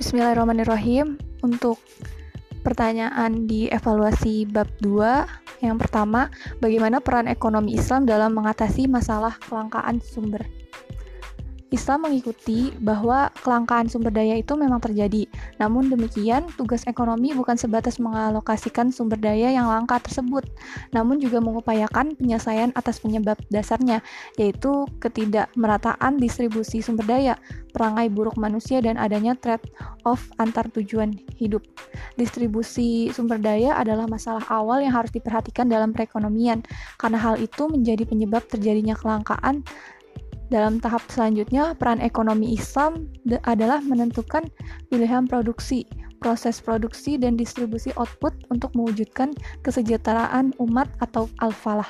Bismillahirrahmanirrahim. Untuk pertanyaan di evaluasi bab 2, yang pertama, bagaimana peran ekonomi Islam dalam mengatasi masalah kelangkaan sumber Islam mengikuti bahwa kelangkaan sumber daya itu memang terjadi. Namun demikian, tugas ekonomi bukan sebatas mengalokasikan sumber daya yang langka tersebut, namun juga mengupayakan penyelesaian atas penyebab dasarnya, yaitu ketidakmerataan distribusi sumber daya, perangai buruk manusia, dan adanya trade-off antar tujuan hidup. Distribusi sumber daya adalah masalah awal yang harus diperhatikan dalam perekonomian, karena hal itu menjadi penyebab terjadinya kelangkaan dalam tahap selanjutnya, peran ekonomi Islam adalah menentukan pilihan produksi, proses produksi, dan distribusi output untuk mewujudkan kesejahteraan umat atau al-falah.